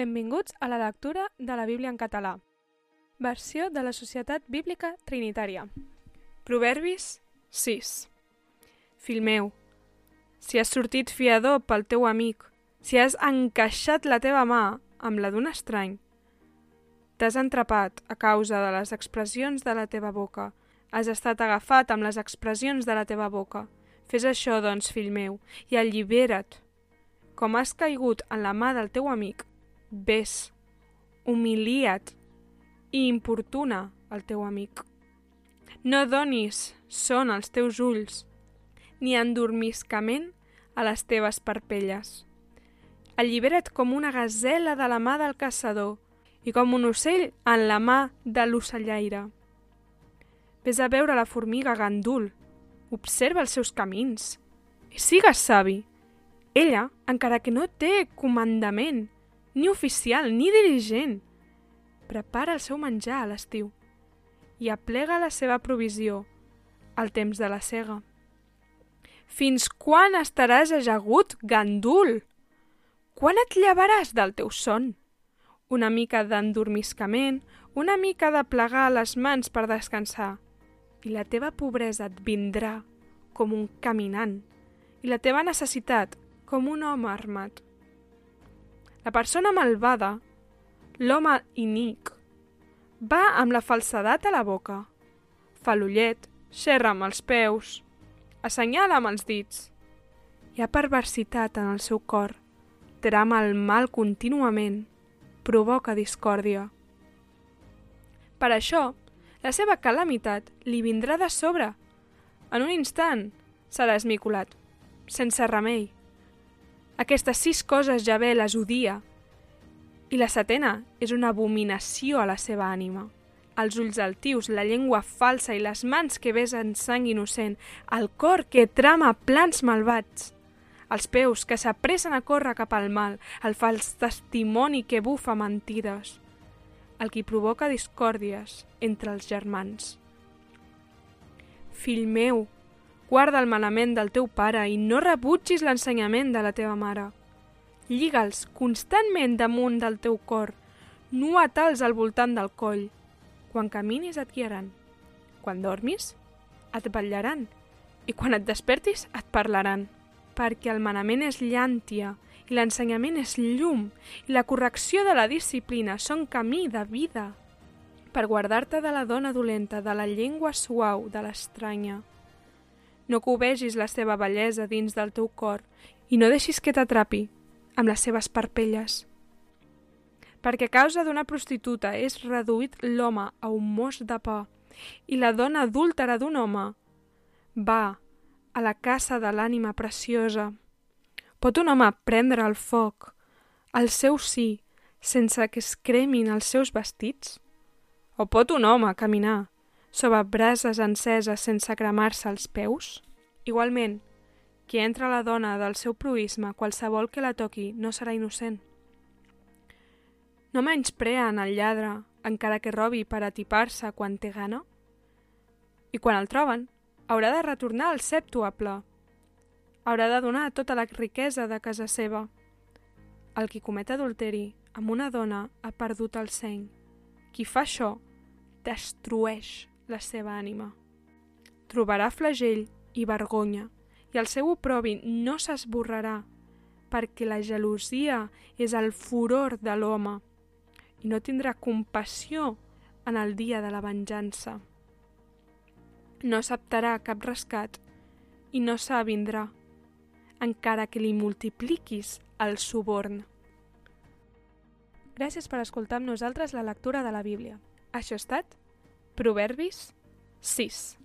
Benvinguts a la lectura de la Bíblia en català. Versió de la Societat Bíblica Trinitària. Proverbis 6. Fill meu, si has sortit fiador pel teu amic, si has encaixat la teva mà amb la d'un estrany, t'has entrapat a causa de les expressions de la teva boca, has estat agafat amb les expressions de la teva boca. Fes això, doncs, fill meu, i allibera't. Com has caigut en la mà del teu amic, vés, humilia't i importuna el teu amic. No donis son als teus ulls, ni endormiscament a les teves parpelles. Allibera't com una gazela de la mà del caçador i com un ocell en la mà de l'ocellaire. Ves a veure la formiga gandul, observa els seus camins i sigues savi. Ella, encara que no té comandament, ni oficial, ni dirigent, prepara el seu menjar a l'estiu i aplega la seva provisió al temps de la cega. Fins quan estaràs ajagut, gandul? Quan et llevaràs del teu son? Una mica d'endormiscament, una mica de plegar les mans per descansar, i la teva pobresa et vindrà com un caminant, i la teva necessitat com un home armat. La persona malvada, l'home inic, va amb la falsedat a la boca, fa l'ullet, xerra amb els peus, assenyala amb els dits. Hi ha perversitat en el seu cor, trama el mal contínuament, provoca discòrdia. Per això, la seva calamitat li vindrà de sobre. En un instant serà esmiculat, sense remei. Aquestes sis coses Javé les odia, i la setena és una abominació a la seva ànima. Els ulls altius, la llengua falsa i les mans que besen sang innocent, el cor que trama plans malvats, els peus que s'apressen a córrer cap al mal, el fals testimoni que bufa mentides, el qui provoca discòrdies entre els germans. Fill meu, guarda el manament del teu pare i no rebutgis l'ensenyament de la teva mare. Lliga'ls constantment damunt del teu cor, no atals al voltant del coll. Quan caminis et guiaran. Quan dormis, et vetllaran. I quan et despertis, et parlaran. Perquè el manament és llàntia, i l'ensenyament és llum, i la correcció de la disciplina són camí de vida. Per guardar-te de la dona dolenta, de la llengua suau, de l'estranya. No covegis la seva bellesa dins del teu cor i no deixis que t'atrapi amb les seves parpelles. Perquè a causa d'una prostituta és reduït l'home a un mos de pa i la dona adúltera d'un home va a la caça de l'ànima preciosa. Pot un home prendre el foc, el seu sí, sense que es cremin els seus vestits? O pot un home caminar sobre brases enceses sense cremar-se els peus? Igualment, qui entra a la dona del seu proisme, qualsevol que la toqui, no serà innocent. No menyspreen el lladre, encara que robi per atipar-se quan té gana? I quan el troben, haurà de retornar al sèptuple. Haurà de donar tota la riquesa de casa seva. El qui comet adulteri amb una dona ha perdut el seny. Qui fa això destrueix la seva ànima. Trobarà flagell i vergonya, i el seu oprobi no s'esborrarà, perquè la gelosia és el furor de l'home, i no tindrà compassió en el dia de la venjança. No acceptarà cap rescat i no s'avindrà, encara que li multipliquis el suborn. Gràcies per escoltar amb nosaltres la lectura de la Bíblia. Això ha estat Proverbis 6.